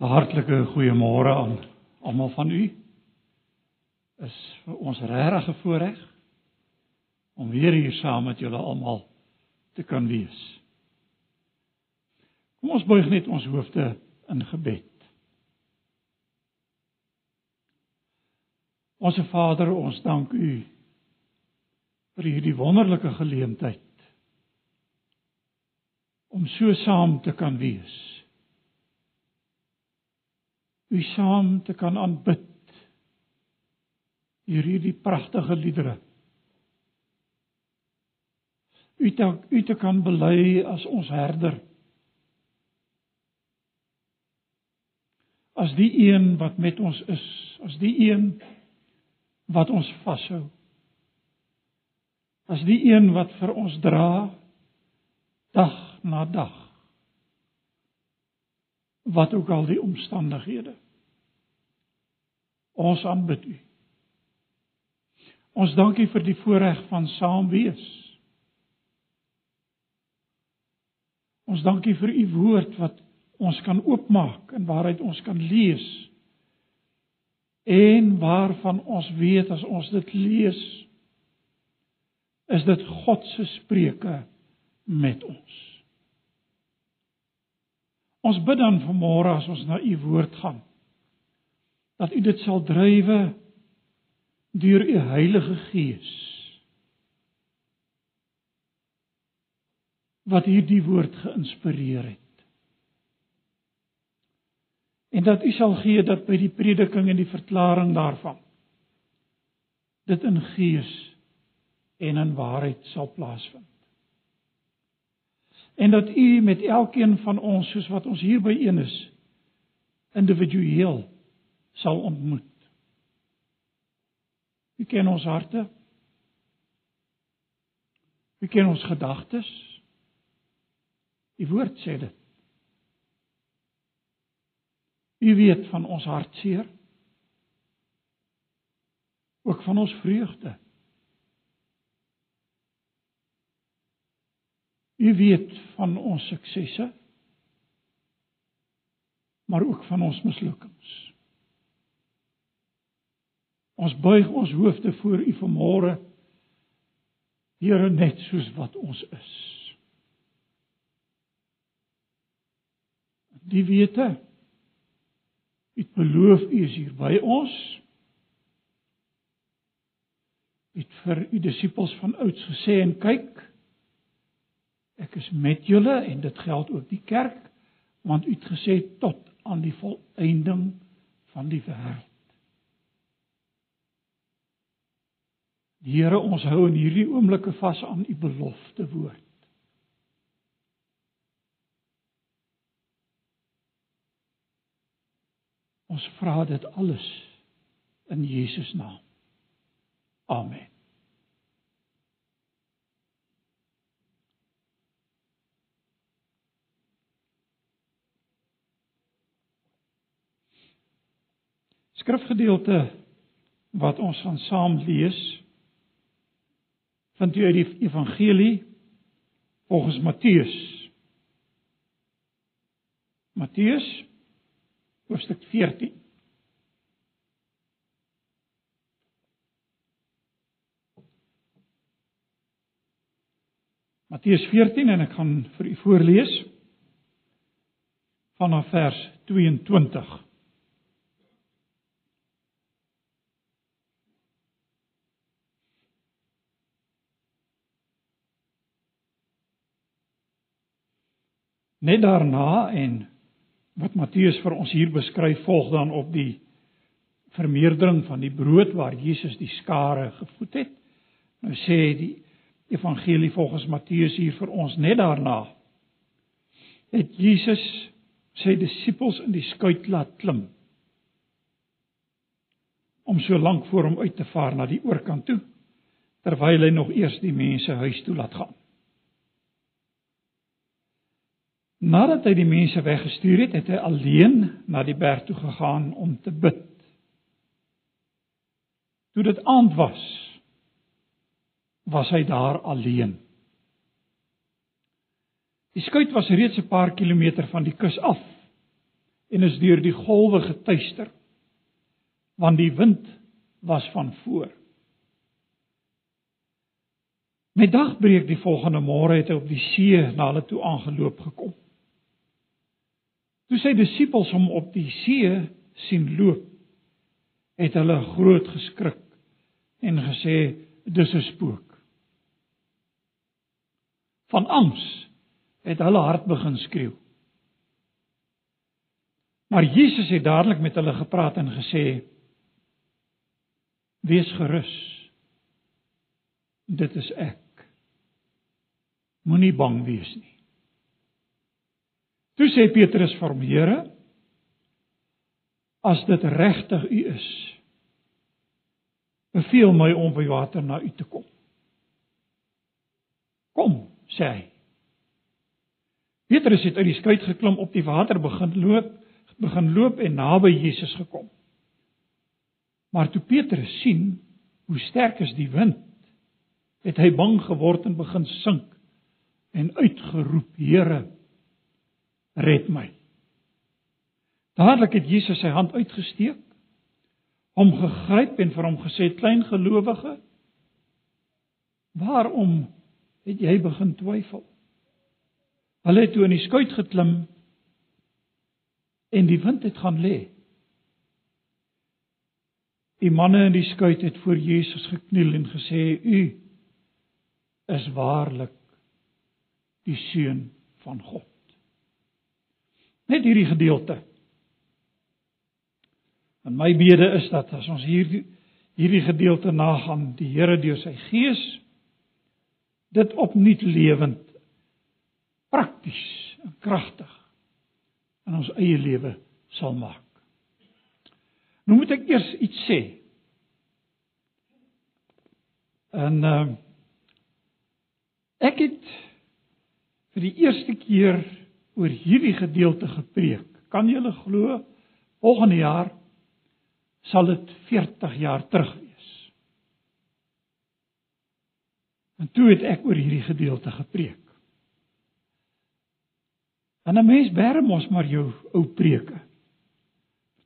'n Hartlike goeiemôre aan almal van u. Is vir ons regtig 'n voorreg om weer hier saam met julle almal te kan wees. Kom ons buig net ons hoofde in gebed. Onse Vader, ons dank U vir hierdie wonderlike geleentheid om so saam te kan wees u saam te kan aanbid. Hier hierdie pragtige liedere. U te u te kan bely as ons herder. As die een wat met ons is as die een wat ons vashou. As die een wat vir ons dra dag na dag wat ook al die omstandighede. Ons aanbid U. Ons dankie vir die voorreg van saam wees. Ons dankie vir U woord wat ons kan oopmaak en waaruit ons kan lees. En waarvan ons weet as ons dit lees is dit God se spreuke met ons. Ons bid dan vanmôre as ons na u woord gaan dat u dit sal drywe deur u Heilige Gees wat hierdie woord geïnspireer het. En dat u sal gee dat by die prediking en die verklaring daarvan dit in gees en in waarheid sal plaasvind en dat u met elkeen van ons soos wat ons hier by een is individueel sal ontmoet. U ken ons harte. U ken ons gedagtes. U woord sê dit. U weet van ons hartseer. Ook van ons vreugde. U weet van ons suksesse maar ook van ons mislukkings. Ons buig ons hoofde voor U vanmôre Here net soos wat ons is. Die wete U beloof U is hier by ons. U het vir U disippels van ouds gesê en kyk Ek is met julle en dit geld ook die kerk want u het gesê tot aan die volëinding van die wêreld. Here, ons hou in hierdie oomblikke vas aan u belofte woord. Ons vra dit alles in Jesus naam. Amen. Skrifgedeelte wat ons gaan saam lees vind jy uit die evangelie volgens Matteus. Matteus hoofstuk 14 Matteus 14 en ek gaan vir u voorlees vanaf vers 22 Net daarna en wat Matteus vir ons hier beskryf volg dan op die vermeerdering van die brood waar Jesus die skare gevoed het. Nou sê die evangelie volgens Matteus hier vir ons net daarna het Jesus sy disippels in die skuit laat klim om so lank voor hom uit te vaar na die oorkant toe terwyl hy nog eers die mense huis toe laat gaan. Nadat hy die mense weggestuur het, het hy alleen na die berg toe gegaan om te bid. Toe dit aand was, was hy daar alleen. Die skuit was reeds 'n paar kilometer van die kus af en is deur die golwe getuister want die wind was van voor. Met dagbreek die volgende môre het hy op die see na hulle toe aangeloop gekom. Toe sy disippels hom op die see sien loop, het hulle groot geskrik en gesê dis 'n spook. Van angs het hulle hart begin skreeu. Maar Jesus het dadelik met hulle gepraat en gesê: Wees gerus. Dit is ek. Moenie bang wees nie. Toe sê Petrus vir hom: Here, as dit regtig U is, beveel my om by water na U te kom. Kom, sê hy. Petrus het uit die skuit geklim op die water begin loop, begin loop en naby Jesus gekom. Maar toe Petrus sien hoe sterk is die wind, het hy bang geword en begin sink en uitgeroep: "Here, red my." Dadelik het Jesus sy hand uitgesteek, hom gegryp en vir hom gesê: "Klein gelowige, waarom het jy begin twyfel?" Hulle het toe in die skuit geklim en die wind het gaan lê. Die manne in die skuit het voor Jesus gekniel en gesê: "U is waarlik die seun van God." Net hierdie gedeelte. En my bede is dat as ons hierdie hierdie gedeelte nagaan, die Here deur sy Gees dit opnuut lewend prakties en kragtig in ons eie lewe sal maak. Nou moet ek eers iets sê. En uh ek het vir die eerste keer oor hierdie gedeelte gepreek. Kan julle glo volgende jaar sal dit 40 jaar terug wees. En toe het ek oor hierdie gedeelte gepreek. En 'n mens bære mos maar jou ou preke.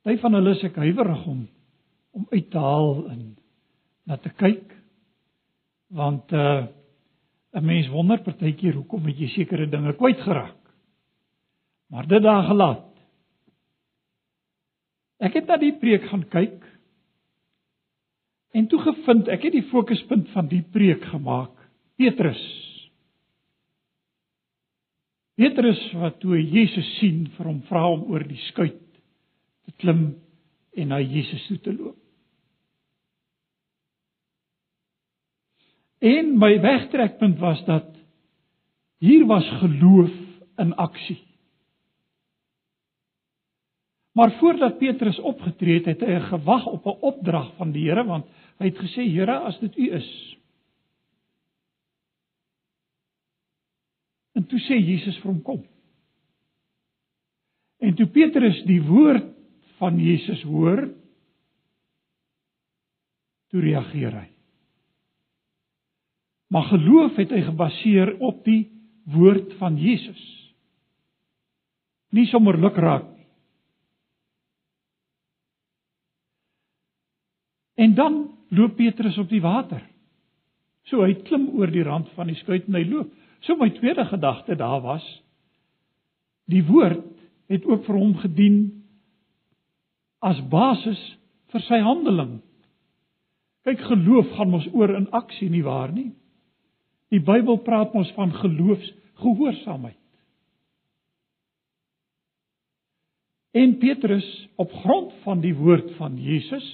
Party van hulle is ek huiwerig om om uit te haal en na te kyk. Want uh 'n mens wonder partykeer hoekom het jy sekere dinge kwyt geraak. Maar dit daar gelaat. Ek het na die preek gaan kyk en toe gevind ek het die fokuspunt van die preek gemaak. Petrus Petrus wat toe Jesus sien vir hom vra om oor die skuit te klim en na Jesus toe te loop. En my wegtrekpunt was dat hier was geloof in aksie. Maar voordat Petrus opgetree het, het hy gewag op 'n opdrag van die Here want hy het gesê Here, as dit U is, En toe sê Jesus vir hom kom. En toe Petrus die woord van Jesus hoor, toe reageer hy. Maar geloof het hy gebaseer op die woord van Jesus. Nie sommer lukraak nie. En dan loop Petrus op die water. So hy klim oor die rand van die skuit en hy loop. So my tweede gedagte daar was die woord het ook vir hom gedien as basis vir sy handeling. Kyk geloof gaan mos oor in aksie nie waar nie? Die Bybel praat mos van geloofsgehoorsaamheid. En Petrus op grond van die woord van Jesus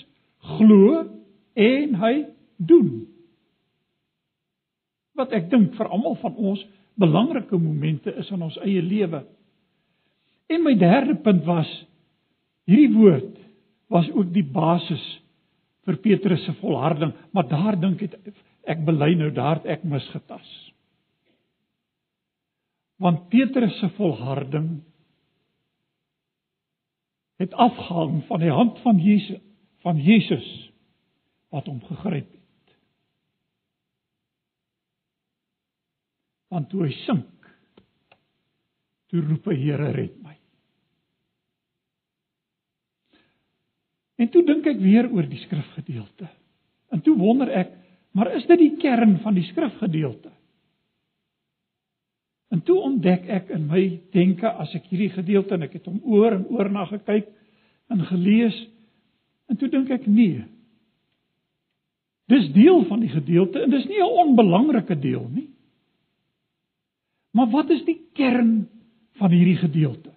glo en hy doen wat ek dink vir almal van ons belangrike momente is in ons eie lewe. En my derde punt was hierdie woord was ook die basis vir Petrus se volharding, maar daar dink ek ek bely nou daar ek misgetas. Want Petrus se volharding het afgehang van die hand van Jesus van Jesus wat hom gegryp het. want toe hy sink toe roep hy Here red my En toe dink ek weer oor die skrifgedeelte. En toe wonder ek, maar is dit die kern van die skrifgedeelte? En toe ontdek ek in my denke as ek hierdie gedeelte en ek het hom oor en oor na gekyk en gelees en toe dink ek nee. Dis deel van die gedeelte en dis nie 'n onbelangrike deel nie. Maar wat is die kern van hierdie gedeelte?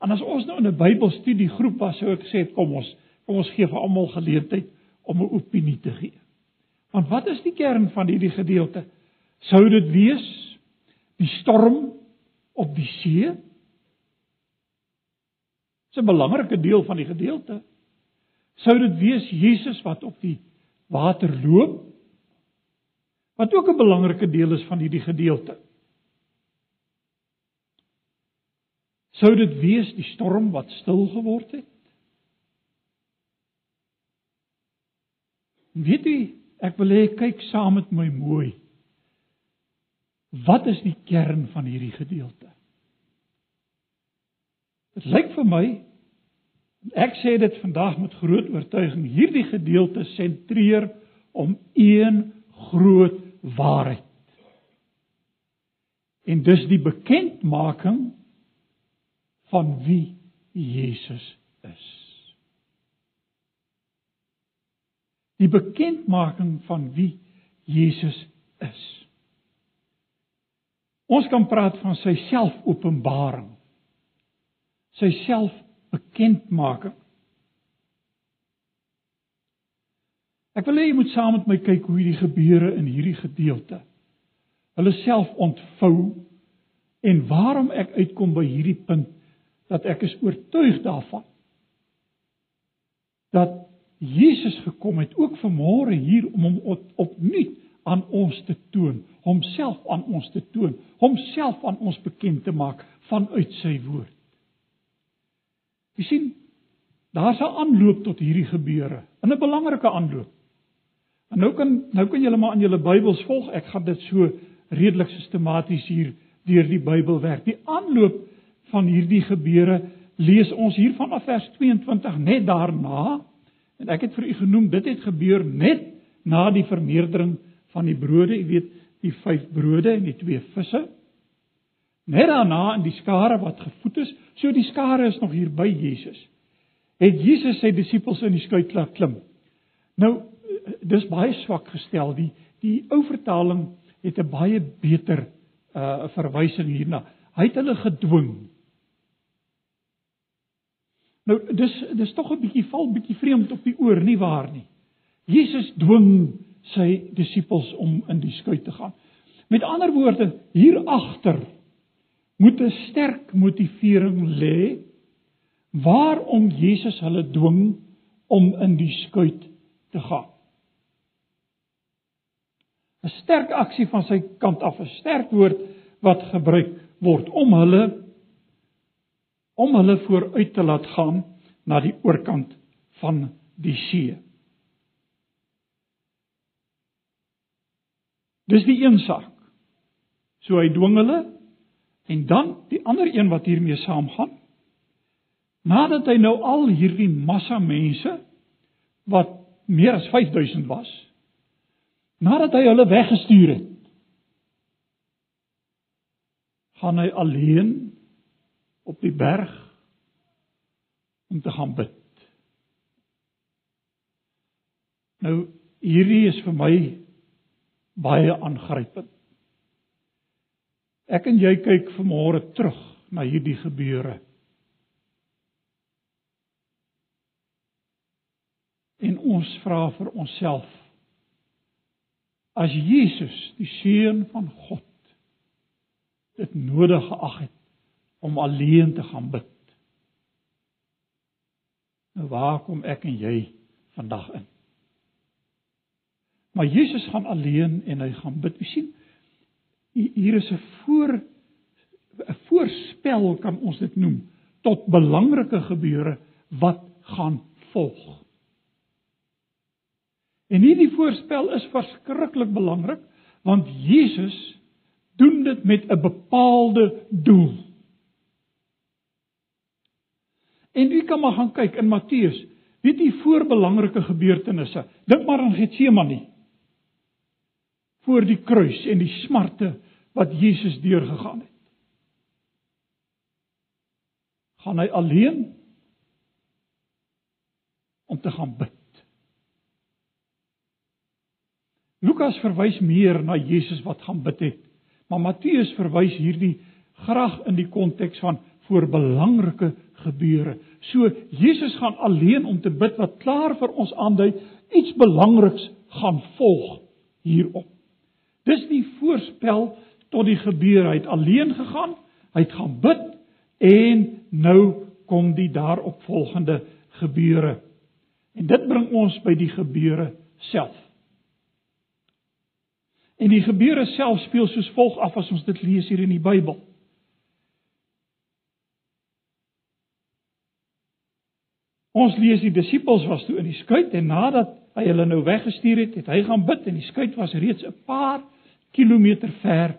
En as ons nou in 'n Bybelstudie groep was, sou ek sê kom ons kom ons gee vir almal geleentheid om 'n opinie te gee. Want wat is die kern van hierdie gedeelte? Sou dit wees die storm op die see? Dis 'n belangrike deel van die gedeelte. Sou dit wees Jesus wat op die water loop? Wat ook 'n belangrike deel is van hierdie gedeelte. Sou dit wees die storm wat stil geword het? Weet jy, ek wil hê kyk saam met my mooi. Wat is die kern van hierdie gedeelte? Dit lyk vir my ek sê dit vandag met groot oortuiging, hierdie gedeelte sentreer om een groot waarheid. En dis die bekendmaking van wie Jesus is. die bekendmaking van wie Jesus is. Ons kan praat van sy selfopenbaring. Sy selfbekendmaking. Ek wil hê jy moet saam met my kyk hoe hierdie gebeure in hierdie gedeelte hulle self ontvou en waarom ek uitkom by hierdie punt dat ek is oortuig daarvan dat Jesus gekom het ook vanmôre hier om hom opnuut aan ons te toon, homself aan ons te toon, homself aan ons bekend te maak vanuit sy woord. Jy sien, daar's 'n aanloop tot hierdie gebeure, 'n belangrike aanloop. En nou kan nou kan julle maar in julle Bybels volg. Ek gaan dit so redelik sistematies hier deur die Bybel werk. Die aanloop van hierdie gebeure lees ons hier vanaf vers 22 net daarna En ek het vir u genoem dit het gebeur net na die vermeerdering van die brode, jy weet, die 5 brode en die 2 visse. Net daarna in die skare wat gevoed is, so die skare is nog hier by Jesus. Het Jesus sy disippels in die skei laat klim. Nou dis baie swak gestel. Die die ou vertaling het 'n baie beter uh verwysing hierna. Hy het hulle gedwing Nou dis dis tog 'n bietjie val bietjie vreemd op die oor, nie waar nie. Jesus dwing sy disippels om in die skei te gaan. Met ander woorde, hier agter moet 'n sterk motivering lê waarom Jesus hulle dwing om in die skei te gaan. 'n Sterk aksie van sy kant af, 'n sterk woord wat gebruik word om hulle om hulle vooruit te laat gaan na die oorkant van die see. Dis die een saak. So hy dwing hulle en dan die ander een wat hiermee saamgaan. Nadat hy nou al hierdie massa mense wat meer as 5000 was, nadat hy hulle weggestuur het, gaan hy alleen op die berg om te gaan bid. Nou hierdie is vir my baie aangrypend. Ek en jy kyk vanmôre terug na hierdie gebeure. En ons vra vir onsself as Jesus, die seun van God, dit nodig geag het om alleen te gaan bid. Nou waar kom ek en jy vandag in? Maar Jesus gaan alleen en hy gaan bid. Jy sien hier is 'n voor 'n voorspel kan ons dit noem tot belangrike gebeure wat gaan volg. En hierdie voorspel is verskriklik belangrik want Jesus doen dit met 'n bepaalde doel. En u kan maar gaan kyk in Matteus. Weet jy voor belangrike gebeurtenisse, dink maar aan Getsemane. Voor die kruis en die smarte wat Jesus deurgegaan het. Gaan hy alleen om te gaan bid. Lukas verwys meer na Jesus wat gaan bid het, maar Matteus verwys hierdie graag in die konteks van voor belangrike gebeure. So Jesus gaan alleen om te bid wat klaar vir ons aandui iets belangriks gaan volg hierop. Dis die voorspel tot die gebeure. Hy het alleen gegaan, hy het gaan bid en nou kom die daaropvolgende gebeure. En dit bring ons by die gebeure self. En die gebeure self speel soos volg af as ons dit lees hier in die Bybel. Ons lees die disippels was toe in die skuit en nadat hy hulle nou weggestuur het, het hy gaan bid en die skuit was reeds 'n paar kilometer ver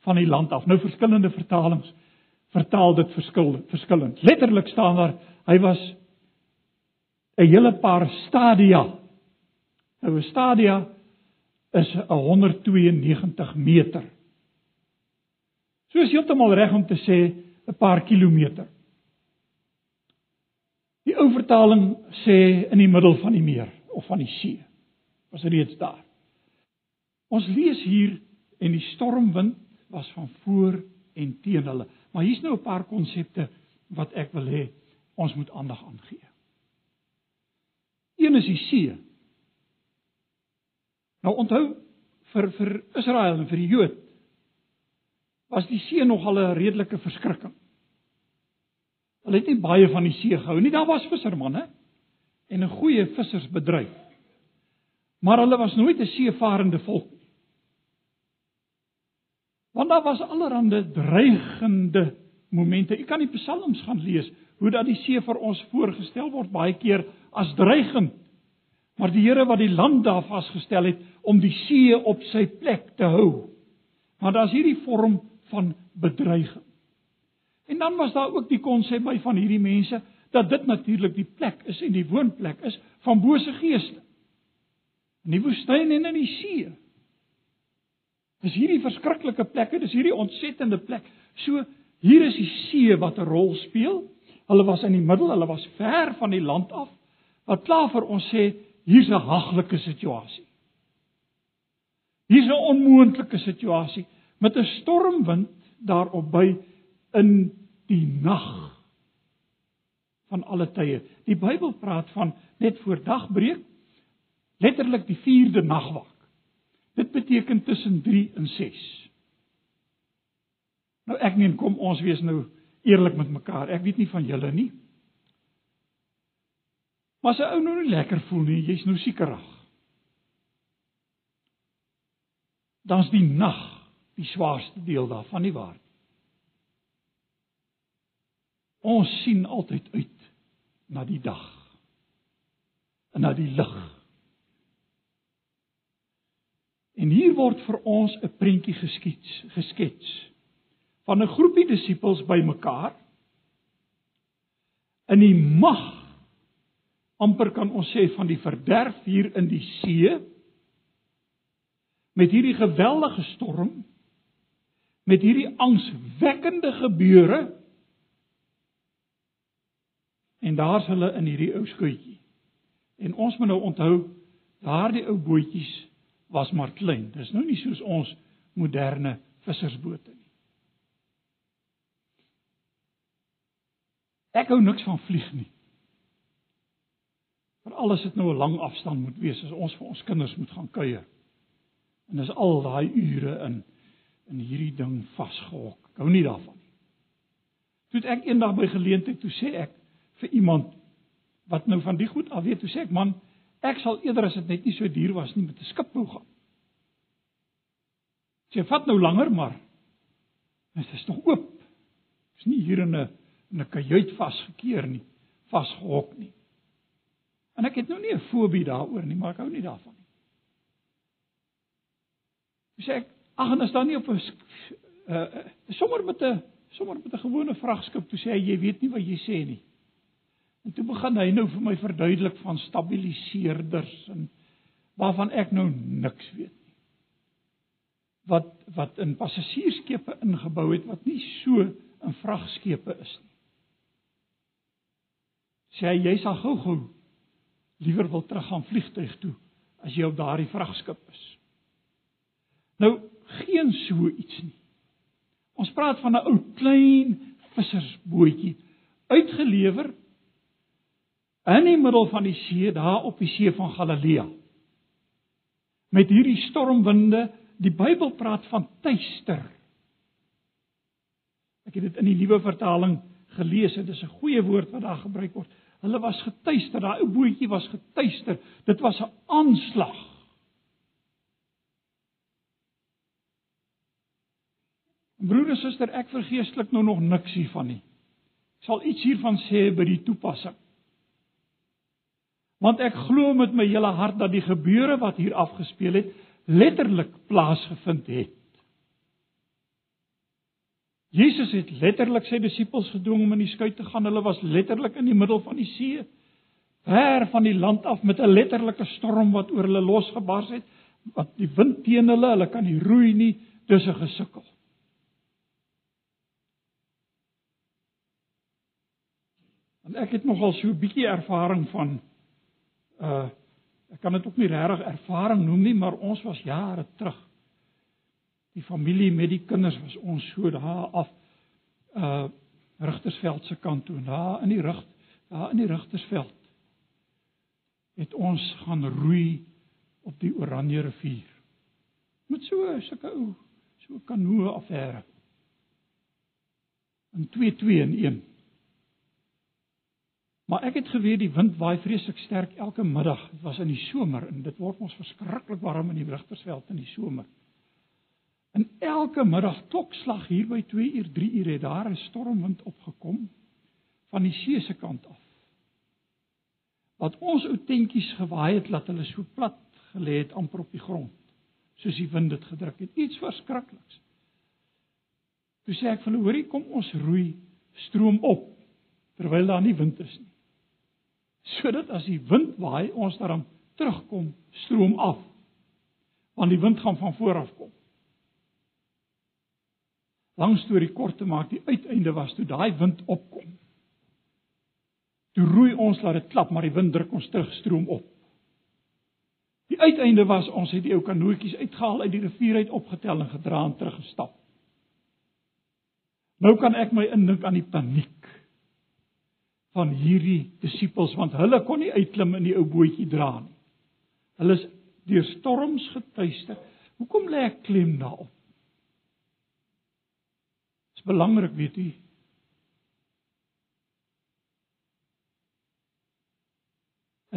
van die land af. Nou verskillende vertalings vertaal dit verskillend. verskillend. Letterlik staan daar hy was 'n hele paar stadia. Nou 'n stadia is 'n 192 meter. So is heeltemal reg om te sê 'n paar kilometer. Die ou vertaling sê in die middel van die meer of van die see. Was reeds daar. Ons lees hier en die stormwind was van voor en teen hulle. Maar hier's nou 'n paar konsepte wat ek wil hê ons moet aandag aan gee. Een is die see. Nou onthou vir vir Israel en vir die Jood was die see nogal 'n redelike verskrikking. Hulle het nie baie van die see gehou nie. Daar was vissermanne en 'n goeie vissersbedryf. Maar hulle was nooit 'n seevarende volk nie. Want daar was allerlei dreigende momente. U kan die psalms gaan lees hoe dat die see vir ons voorgestel word baie keer as dreigend. Maar die Here wat die land daar vasgestel het om die see op sy plek te hou. Maar daar's hierdie vorm van bedreiging. En dan was daar ook die konsep by van hierdie mense dat dit natuurlik die plek is en die woonplek is van bose geeste. In die woestyn en in die see. Dis hierdie verskriklike plekke, dis hierdie ontsettende plek. So hier is die see wat 'n rol speel. Hulle was in die middel, hulle was ver van die land af. Wat klaar vir ons sê hier's 'n haglike situasie. Hier's 'n onmoontlike situasie met 'n stormwind daarop by in die nag van alle tye. Die Bybel praat van net voor dagbreek, letterlik die 4de nagwak. Dit beteken tussen 3 en 6. Nou ek neem kom ons wees nou eerlik met mekaar. Ek weet nie van julle nie. Maar as 'n ou nou nie lekker voel nie, jy's nou siekerig. Dan's die nag die swaarste deel daarvan nie waar nie. Ons sien altyd uit na die dag en na die lig. En hier word vir ons 'n prentjie geskets, geskets van 'n groepie disippels bymekaar in die mag amper kan ons sê van die verderf hier in die see met hierdie geweldige storm met hierdie angswekkende gebeure En daar's hulle in hierdie ou skuitjie. En ons moet nou onthou, daardie ou bootjies was maar klein. Dis nou nie soos ons moderne vissersbote nie. Ek hou niks van vlieg nie. Maar alles het nou 'n lang afstand moet wees as ons vir ons kinders moet gaan kuier. En dis al daai ure in in hierdie ding vasgehok. Ek hou nie daarvan nie. Toe ek eendag by geleentheid toe sê ek vir iemand wat nou van die goed af weet, toe sê ek man, ek sal eerder as dit net nie so duur was nie met 'n skip wou gaan. Sy vat nou langer, maar dit is nog oop. Dis nie hier in 'n in 'n kajuit vasgekeer nie, vasgehok nie. En ek het nou nie 'n fobie daaroor nie, maar ek hou nie daarvan nie. Sê ek, ag en as dan nie op 'n uh, sommer met 'n sommer met 'n gewone vragskip toe sê hy jy weet nie wat jy sê nie. En toe begin hy nou vir my verduidelik van stabiliseerders en waarvan ek nou niks weet nie. Wat wat in passasiersskepe ingebou het wat nie so in vragskepe is nie. Sê hy jy sal gou-gou liewer wil terug gaan vliegtuig toe as jy op daardie vragskip is. Nou geen so iets nie. Ons praat van 'n ou klein vissersbootjie uitgelewer in die middel van die see daar op die see van Galilea. Met hierdie stormwinde, die Bybel praat van tuister. Ek het dit in die nuwe vertaling gelees, dit is 'n goeie woord wat daar gebruik word. Hulle was getuister, daai bootjie was getuister. Dit was 'n aanslag. Broer en suster, ek vergeestelik nou nog niks hiervan nie. Ek sal iets hiervan sê by die toepassing. Want ek glo met my hele hart dat die gebeure wat hier afgespeel het, letterlik plaasgevind het. Jesus het letterlik sy disippels gedwing om in die skei te gaan. Hulle was letterlik in die middel van die see, ver van die land af met 'n letterlike storm wat oor hulle losgebars het, wat die wind teen hulle, hulle kan nie roei nie, dis 'n gesukkel. En ek het nogal so 'n bietjie ervaring van uh ek kan dit ook nie regtig ervaring noem nie, maar ons was jare terug. Die familie met die kinders was ons so daar af uh Rigtersveld se kant toe, daar in die rig daar in die Rigtersveld. Het ons gaan roei op die Oranje rivier. Met so sulke ou so kanoe affære. In 2 2 in 1. Maar ek het geweet die wind waai vreeslik sterk elke middag. Dit was in die somer en dit word ons verskriklik warm in die Rigtersveld in die somer. En elke middag klokslag hier by 2 uur, 3 uur het daar 'n stormwind opgekom van die see se kant af. Wat ons ou tentjies gewaai het laat hulle so plat gelê het amper op die grond, soos die wind dit gedruk het. Iets verskrikliks. Toe sê ek vir hulle, hoorie, kom ons roei stroom op terwyl daar nie wind is nie sodat as die wind waai ons daarom terugkom stroom af. Want die wind gaan van voor af kom. Lang storie kort te maak die uiteinde was toe daai wind opkom. Toe roei ons laat dit klap maar die wind druk ons terug stroom op. Die uiteinde was ons het die ou kanootjies uitgehaal uit die rivier uit opgetel en gedra en teruggestap. Nou kan ek my indink aan die paniek van hierdie disippels want hulle kon nie uitklim in die ou bootjie dra nie. Hulle is deur storms getuister. Hoekom lê ek klem daarop? Dit is belangrik, weet u.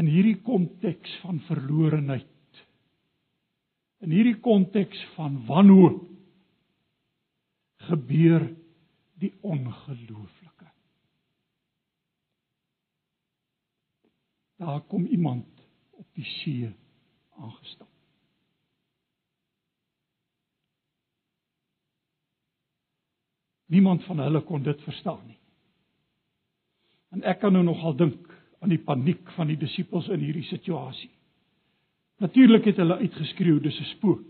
In hierdie konteks van verlorenheid. In hierdie konteks van wanhoop gebeur die ongelooflike. Daar kom iemand op die see aangestap. Niemand van hulle kon dit verstaan nie. En ek kan nou nogal dink aan die paniek van die disippels in hierdie situasie. Natuurlik het hulle uitgeskreeu dis 'n spook.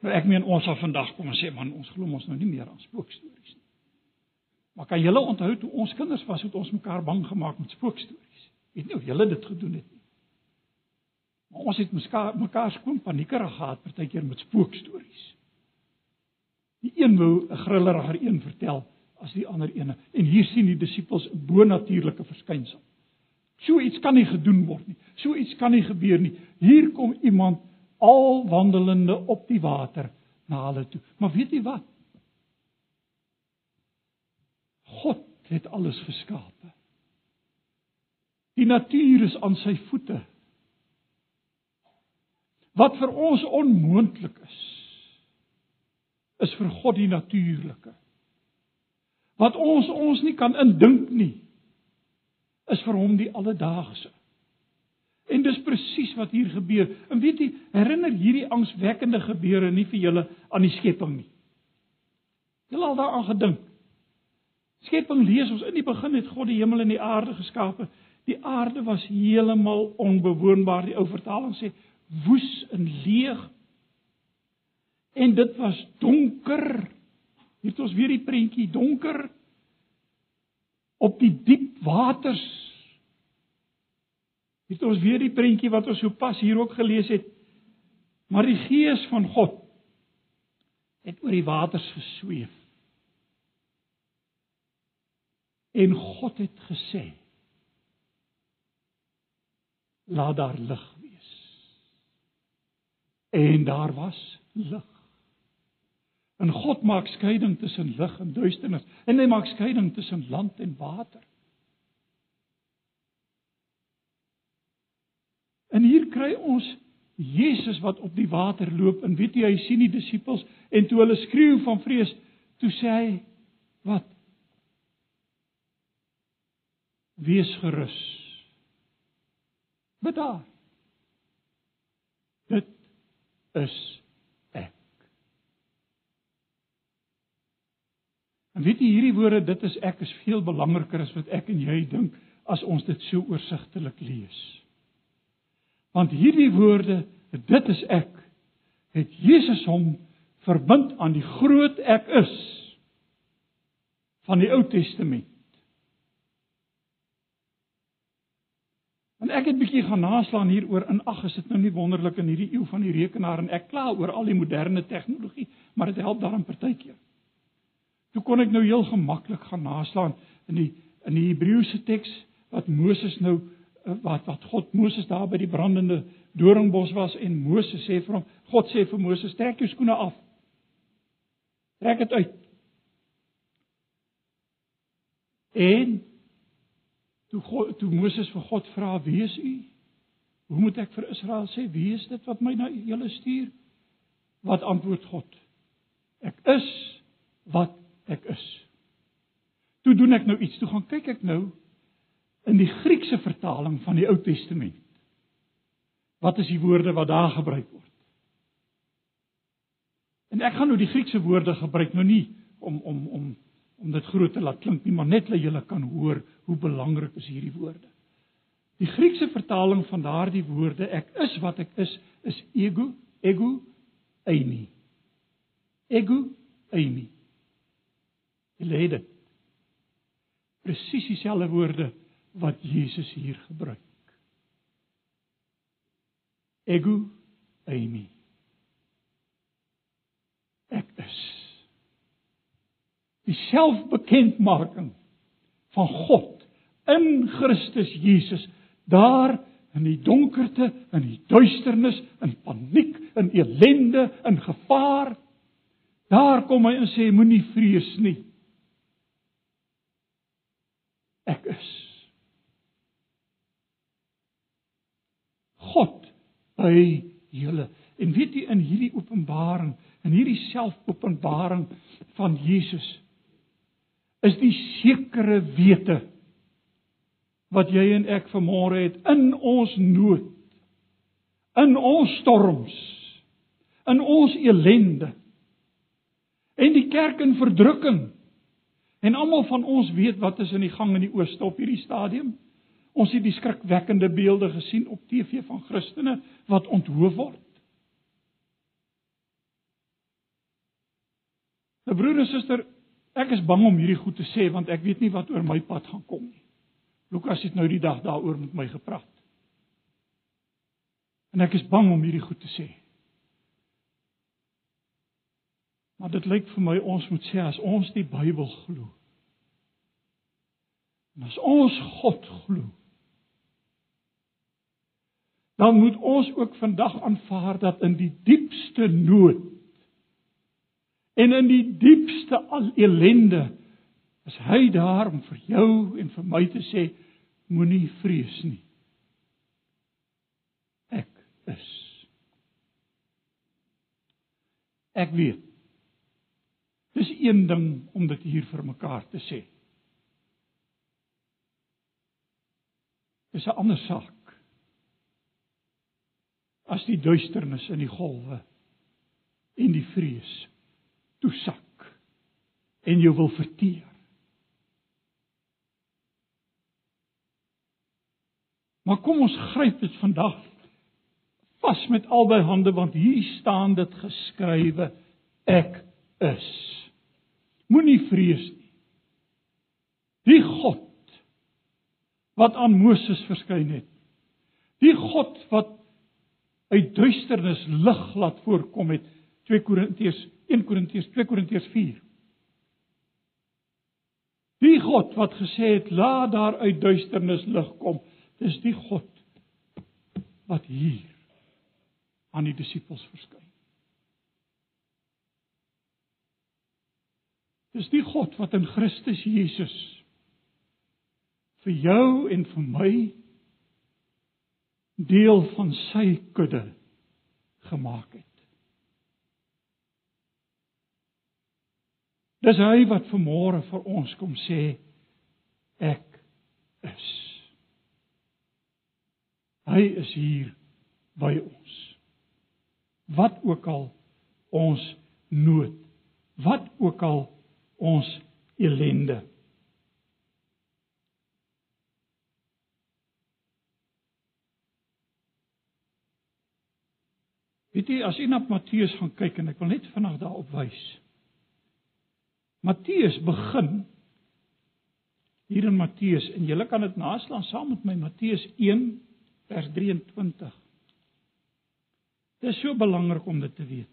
Maar ek meen ons sal vandag kom en sê man ons glo ons nou nie meer aan spookstories nie. Maar kan julle onthou toe ons kinders was het ons mekaar bang gemaak met spookstories? Weet nie of julle dit gedoen het nie. Maar ons het mekaar mekaar skoon paniekerig gehad partykeer met spookstories. Die een wou 'n grilleriger een vertel as die ander ene en hier sien die disippels 'n bonatuurlike verskynsel. So iets kan nie gedoen word nie. So iets kan nie gebeur nie. Hier kom iemand al wandelende op die water na hulle toe. Maar weet jy wat? God het alles geskape. Die natuur is aan sy voete. Wat vir ons onmoontlik is, is vir God die natuurlike. Wat ons ons nie kan indink nie, is vir hom die alledaagse. En dis presies wat hier gebeur. En weet jy, herinner hierdie angswekkende gebeure nie vir julle aan die skepping nie. Julle al daaraan gedink? Skepping lees ons in die begin het God die hemel en die aarde geskape. Die aarde was heeltemal onbewoonbaar. Die ou vertaling sê woes en leeg. En dit was donker. Hier het ons weer die prentjie donker op die diep waters. Hier het ons weer die prentjie wat ons sopas hier ook gelees het. Maar die gees van God het oor die waters gesweef. En God het gesê: Laat daar lig wees. En daar was lig. En God maak skeiding tussen lig en duisternis en hy maak skeiding tussen land en water. En hier kry ons Jesus wat op die water loop en weet jy hy sien die disippels en toe hulle skreeu van vrees, toe sê hy wat Wees gerus. Bedaar. Dit is ek. En weet jy hierdie woorde dit is ek is veel belangriker as wat ek en jy dink as ons dit so oorsigtelik lees. Want hierdie woorde dit is ek het Jesus hom verbind aan die groot ek is van die Ou Testament. En ek het bietjie gaan naslaan hieroor in ag is dit nou nie wonderlik in hierdie eeu van die rekenaar en ek kla oor al die moderne tegnologie, maar dit help daarin partykeer. Toe kon ek nou heel gemaklik gaan naslaan in die in die Hebreëse teks wat Moses nou eh, wat wat God Moses daar by die brandende doringbos was en Moses sê vir hom, God sê vir Moses, trek jou skoene af. Trek dit uit. En Toe God toe Moses vir God vra: "Wie is u?" Hoe moet ek vir Israel sê: "Wie is dit wat my na julle stuur?" Wat antwoord God? "Ek is wat ek is." Toe doen ek nou iets. Toe gaan kyk ek nou in die Griekse vertaling van die Ou Testament. Wat is die woorde wat daar gebruik word? En ek gaan nou die Griekse woorde gebruik nou nie om om om om dit groot te laat klink nie, maar net dat julle kan hoor hoe belangrik is hierdie woorde. Die Griekse vertaling van daardie woorde ek is wat ek is is ego, ego eimi. Ego eimi. Gelede. Presies dieselfde woorde wat Jesus hier gebruik. Ego eimi. Ek is die selfbekendmaking van God in Christus Jesus daar in die donkerte in die duisternis in paniek in elende in gevaar. Daar kom hy en sê moenie vrees nie. Ek is. God by julle. En weet jy in hierdie openbaring in hierdie selfopenbaring van Jesus is die sekere wete wat jy en ek vanmôre het in ons nood in ons storms in ons elende en die kerk in verdrukking. En almal van ons weet wat is in die gang in die ooste op hierdie stadium. Ons het die skrikwekkende beelde gesien op TV van Christene wat onthoof word. 'n broer en suster Ek is bang om hierdie goed te sê want ek weet nie wat oor my pad gaan kom nie. Lukas het nou die dag daaroor met my gepraat. En ek is bang om hierdie goed te sê. Maar dit lyk vir my ons moet sê as ons die Bybel glo. En as ons God glo. Dan moet ons ook vandag aanvaar dat in die diepste nood En in die diepste al ellende is hy daar om vir jou en vir my te sê moenie vrees nie. Ek is. Ek weet. Dis een ding om dit hier vir mekaar te sê. Dis 'n ander saak. As die duisternis in die golwe en die vrees toesak en jou wil verteer. Maar kom ons gryp dit vandag vas met albei hande want hier staan dit geskrywe ek is. Moenie vrees nie. Die God wat aan Moses verskyn het. Die God wat uit duisternis lig laat voorkom het 2 Korintiërs 1 Korintiërs 2 Korintiërs 4. Die God wat gesê het laat daar uit duisternis lig kom, dis die God wat hier aan die disippels verskyn. Dis die God wat in Christus Jesus vir jou en vir my deel van sy kudde gemaak het. Dis hy wat vanmôre vir ons kom sê ek is. Hy is hier by ons. Wat ook al ons nood, wat ook al ons ellende. Weet jy as jy na Matteus gaan kyk en ek wil net vinnig daarop wys. Matteus begin hier in Matteus en jy kan dit naslaan saam met my Matteus 1 vers 23. Dit is so belangrik om dit te weet.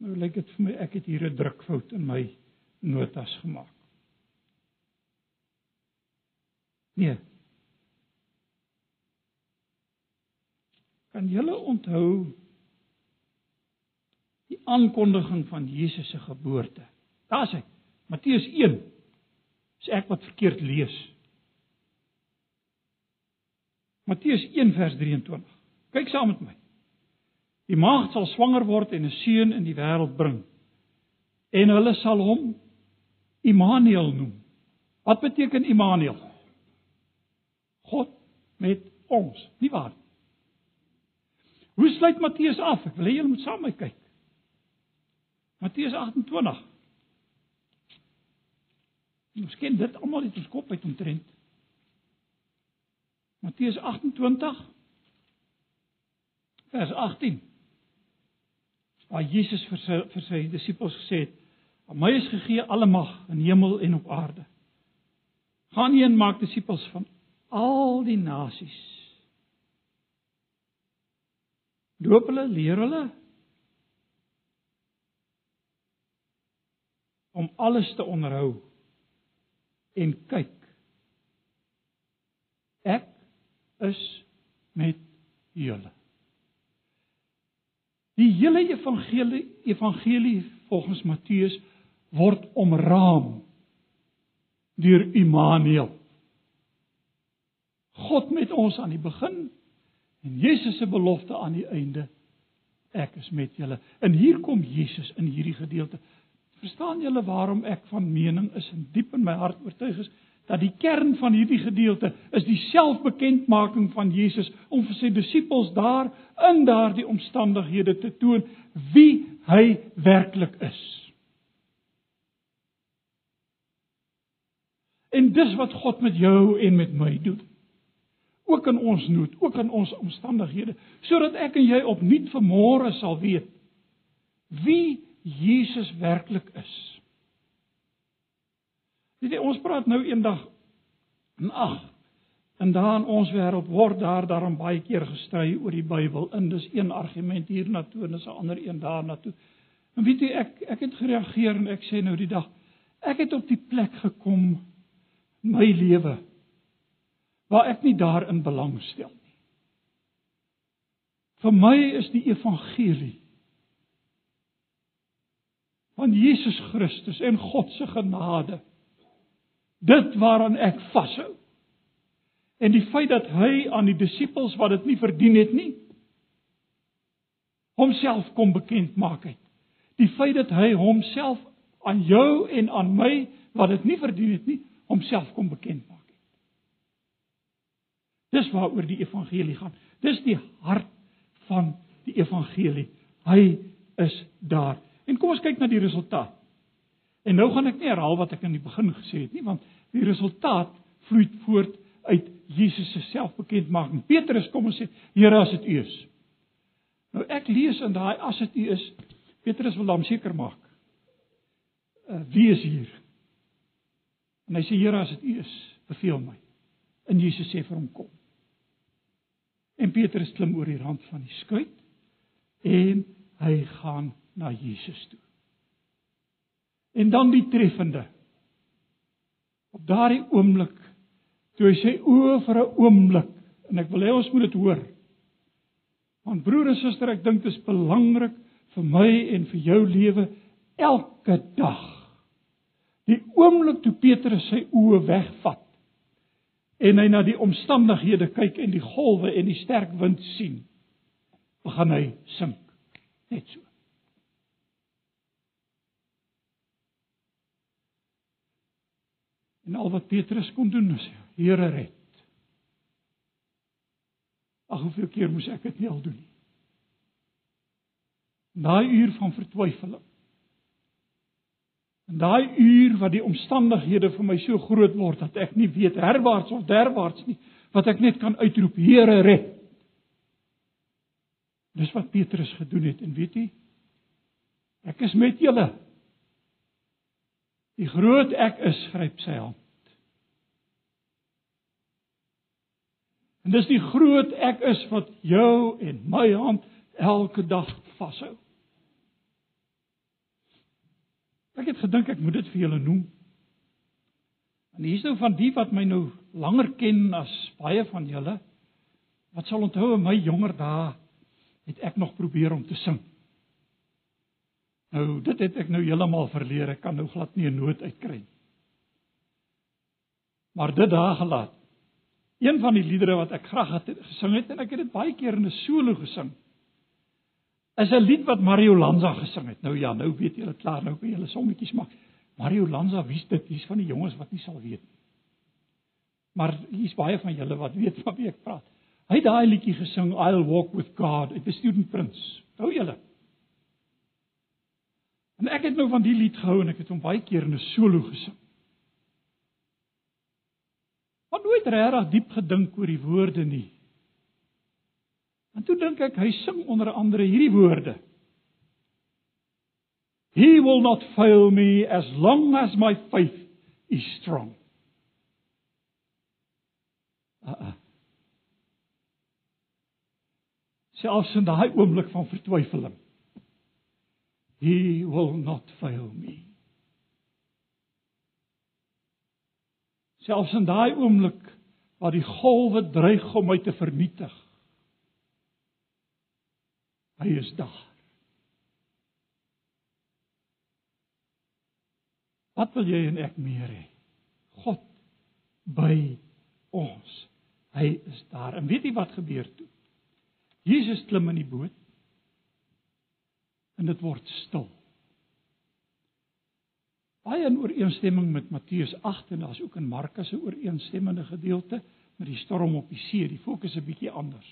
Nou lyk dit vir my ek het hier 'n drukfout in my notas gemaak. Nee. Kan julle onthou die aankondiging van Jesus se geboorte? Daar's hy. Matteus 1. Is ek wat verkeerd lees? Matteus 1 vers 23. Kyk saam met my. Die maagd sal swanger word en 'n seun in die wêreld bring. En hulle sal hom Immanuel noem. Wat beteken Immanuel? God met ons, nie waar nie? Hoe sluit Matteus af? Ek wil hê julle moet saam met my kyk. Matteus 28. Ons ken dit almal uit ons kop uit omtrent. Matteus 28 vers 18 waar Jesus vir sy vir sy disippels gesê het: "Aan my is gegee alle mag in hemel en op aarde. Gaan heen maak disippels van al die nasies. Doop hulle, leer hulle om alles te onderhou en kyk. Ek is met julle." Die hele evangelie evangelie volgens Matteus word omraam deur Immanuel. God met ons aan die begin en Jesus se belofte aan die einde. Ek is met julle. En hier kom Jesus in hierdie gedeelte. Verstaan julle waarom ek van mening is en diep in my hart oortuig is dat die kern van hierdie gedeelte is die selfbekendmaking van Jesus om vir sy disippels daar in daardie omstandighede te toon wie hy werklik is. En dis wat God met jou en met my doen. Ook in ons nood, ook in ons omstandighede, sodat ek en jy opnuut vanmôre sal weet wie Jesus werklik is. Jy, ons praat nou eendag en ag, en daar in ons wêreld word daar daarom baie keer gestry oor die Bybel. En dis een argument hiernatoe en dis 'n ander een daarnatoe. En weet jy, ek ek het gereageer en ek sê nou die dag, ek het op die plek gekom in my lewe waar ek nie daarin belangstel nie. Vir my is die evangelie van Jesus Christus en God se genade dit waaraan ek vashou. En die feit dat hy aan die disippels wat dit nie verdien het nie homself kom bekend maak het. Die feit dat hy homself aan jou en aan my wat dit nie verdien het nie homself kom bekend maak. Dis waaroor die evangelie gaan. Dis die hart van die evangelie. Hy is daar. En kom ons kyk na die resultaat. En nou gaan ek nie herhaal wat ek in die begin gesê het nie, want die resultaat vloei voort uit Jesus se selfbekendmaking. Petrus kom en sê: "Here, as dit U is." Nou ek lees in daai as dit U is, Petrus wil dan seker maak. Uh, wie is hier? En hy sê: "Here, as dit U is, beveel my." En Jesus sê vir hom: "Kom." En Petrus klim oor die rand van die skuit en hy gaan na Jesus toe. En dan die treffende. Op daardie oomblik toe hy sê o vir 'n oomblik en ek wil hê ons moet dit hoor. Want broer en suster, ek dink dit is belangrik vir my en vir jou lewe elke dag. Die oomblik toe Petrus sy oë wegvat en hy na die omstandighede kyk en die golwe en die sterk wind sien, begin hy sink. Net so. En al wat Petrus kon doen is: Here red. Ag hoeveel keer moes ek dit nie al doen nie. Daai uur van vertwyfeling. En daai uur wat die omstandighede vir my so groot word dat ek nie weet herwaarts of derwaarts nie, wat ek net kan uitroep: Here red. Dis wat Petrus gedoen het en weet jy? Ek is met julle. Die groot ek is gryp sy hand. En dis die groot ek is wat jou en my hand elke dag vashou. Ek het gedink ek moet dit vir julle noem. En hier's nou van die wat my nou langer ken as baie van julle wat sal onthou in my jonger dae het ek nog probeer om te sing. Nou dit het ek nou heeltemal verleer. Ek kan nou glad nie 'n noot uitkry nie. Maar dit daar gelaat. Een van die liedere wat ek graag het gesing het en ek het dit baie keer in 'n solo gesing. Is 'n lied wat Mario Lanza gesing het. Nou ja, nou weet julle klaar, nou kan julle sommetjies maak. Mario Lanza, wie's dit? Hier's van die jongens wat nie sal weet nie. Maar hier's baie van julle wat weet van wie ek praat. Hy het daai liedjie gesing I'll walk with God, the student prince. Hou julle. En ek het nou van die lied gehou en ek het hom baie keer in 'n solo gesing. Maar nooit regtig diep gedink oor die woorde nie. En toe dink ek hy sing onder andere hierdie woorde. He will not fail me as long as my faith is strong. Uh -uh. Selfs in daai oomblik van vertwyfeling. He will not fail me. selfs in daai oomblik waar die golwe dreig om my te vernietig. Hy is daar. Wat wil jy en ek meer hê? God by ons. Hy is daar. En weet jy wat gebeur toe? Jesus klim in die boot en dit word stil baie in ooreenstemming met Matteus 8 en daar's ook in Markus se ooreenstemmende gedeelte met die storm op die see. Die fokus is 'n bietjie anders.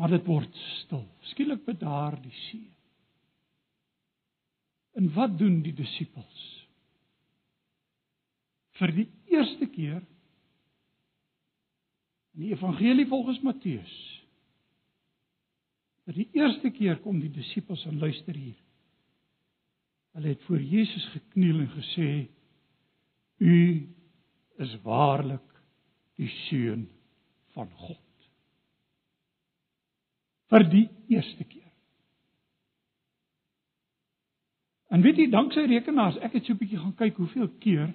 Maar dit word stil. Skielik bedaar die see. En wat doen die disippels? Vir die eerste keer in die evangelie volgens Matteus. Vir die eerste keer kom die disippels en luister hier. Hulle het voor Jesus gekniel en gesê: U is waarlik die seun van God. Vir die eerste keer. En weet jy, danksy rekenaars, ek het so 'n bietjie gaan kyk hoeveel keer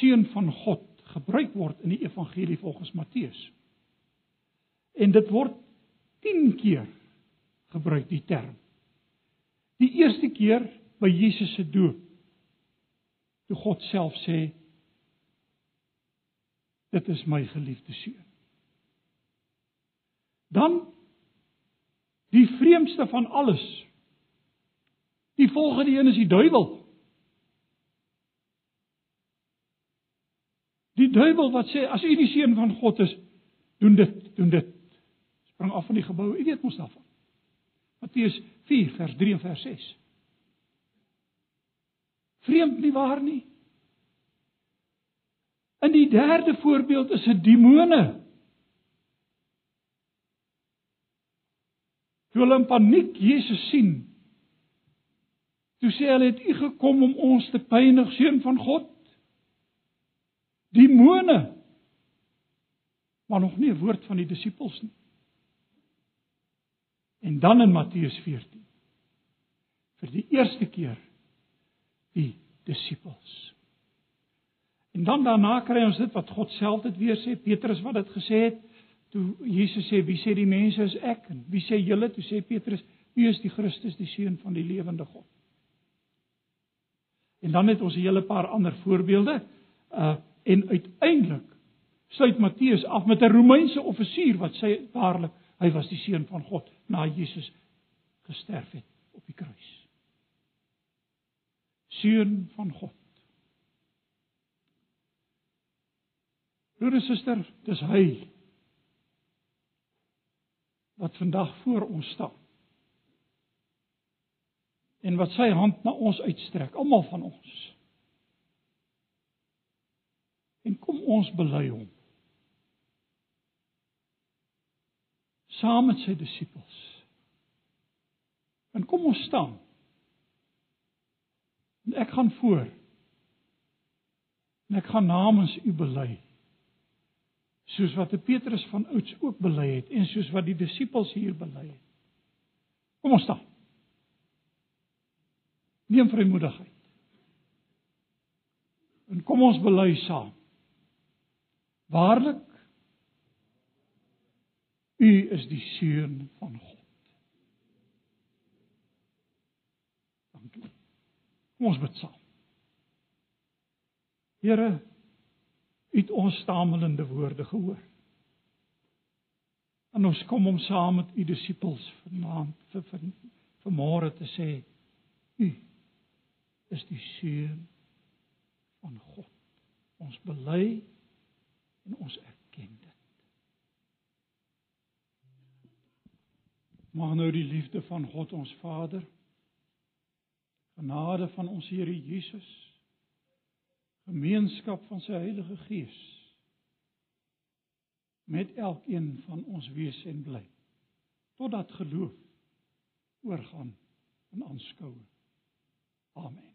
seun van God gebruik word in die evangelie volgens Matteus. En dit word 10 keer gebruik die term. Die eerste keer by Jesus se doop. Toe God self sê dit is my geliefde seun. Dan die vreemdste van alles. Die volgende een is die duiwel. Die duiwel wat sê as u die seun van God is, doen dit, doen dit. Spring af van die gebou. U weet mos daarvan. Matteus 4 vers 3 en vers 6. Vreemd nie waar nie? In die derde voorbeeld is dit demone. Toe hulle in paniek Jesus sien, toe sê hulle het u gekom om ons te pynig, seun van God. Demone. Maar nog nie 'n woord van die disippels nie. En dan in Matteus 14 vir die eerste keer die disippels. En dan daarna kry ons dit wat God self dit weer sê, Petrus wat dit gesê het, toe Jesus sê, "Wie sê die mense is ek?" en "Wie sê julle?" toe sê Petrus, "U is die Christus, die seun van die lewende God." En dan het ons 'n hele paar ander voorbeelde, uh en uiteindelik sluit Matteus af met 'n Romeinse offisier wat sê waarlik hy was die seun van God na Jesus gesterf het op die kruis. Seun van God. Broer en suster, dis hy wat vandag voor ons staan. En wat sy hand na ons uitstrek, almal van ons. En kom ons bely hom. saam met sy disippels. En kom ons staan. En ek gaan voor. En ek gaan namens u bely. Soos wat Petrus van ouds ook bely het en soos wat die disippels hier bely het. Kom ons staan. Neem vrymoedigheid. En kom ons bely saam. Waarlik U is die seun van God. Dankie. Kom ons bid saam. Here, U het ons stamelende woorde gehoor. En ons kom om saam met U disippels vanaand vir vir vanmôre te sê U is die seun van God. Ons bely en ons erken dit. Mag nou die liefde van God ons Vader, genade van ons Here Jesus, gemeenskap van sy Heilige Gees met elkeen van ons wees en bly totdat geloof oorgaan in aanskoue. Amen.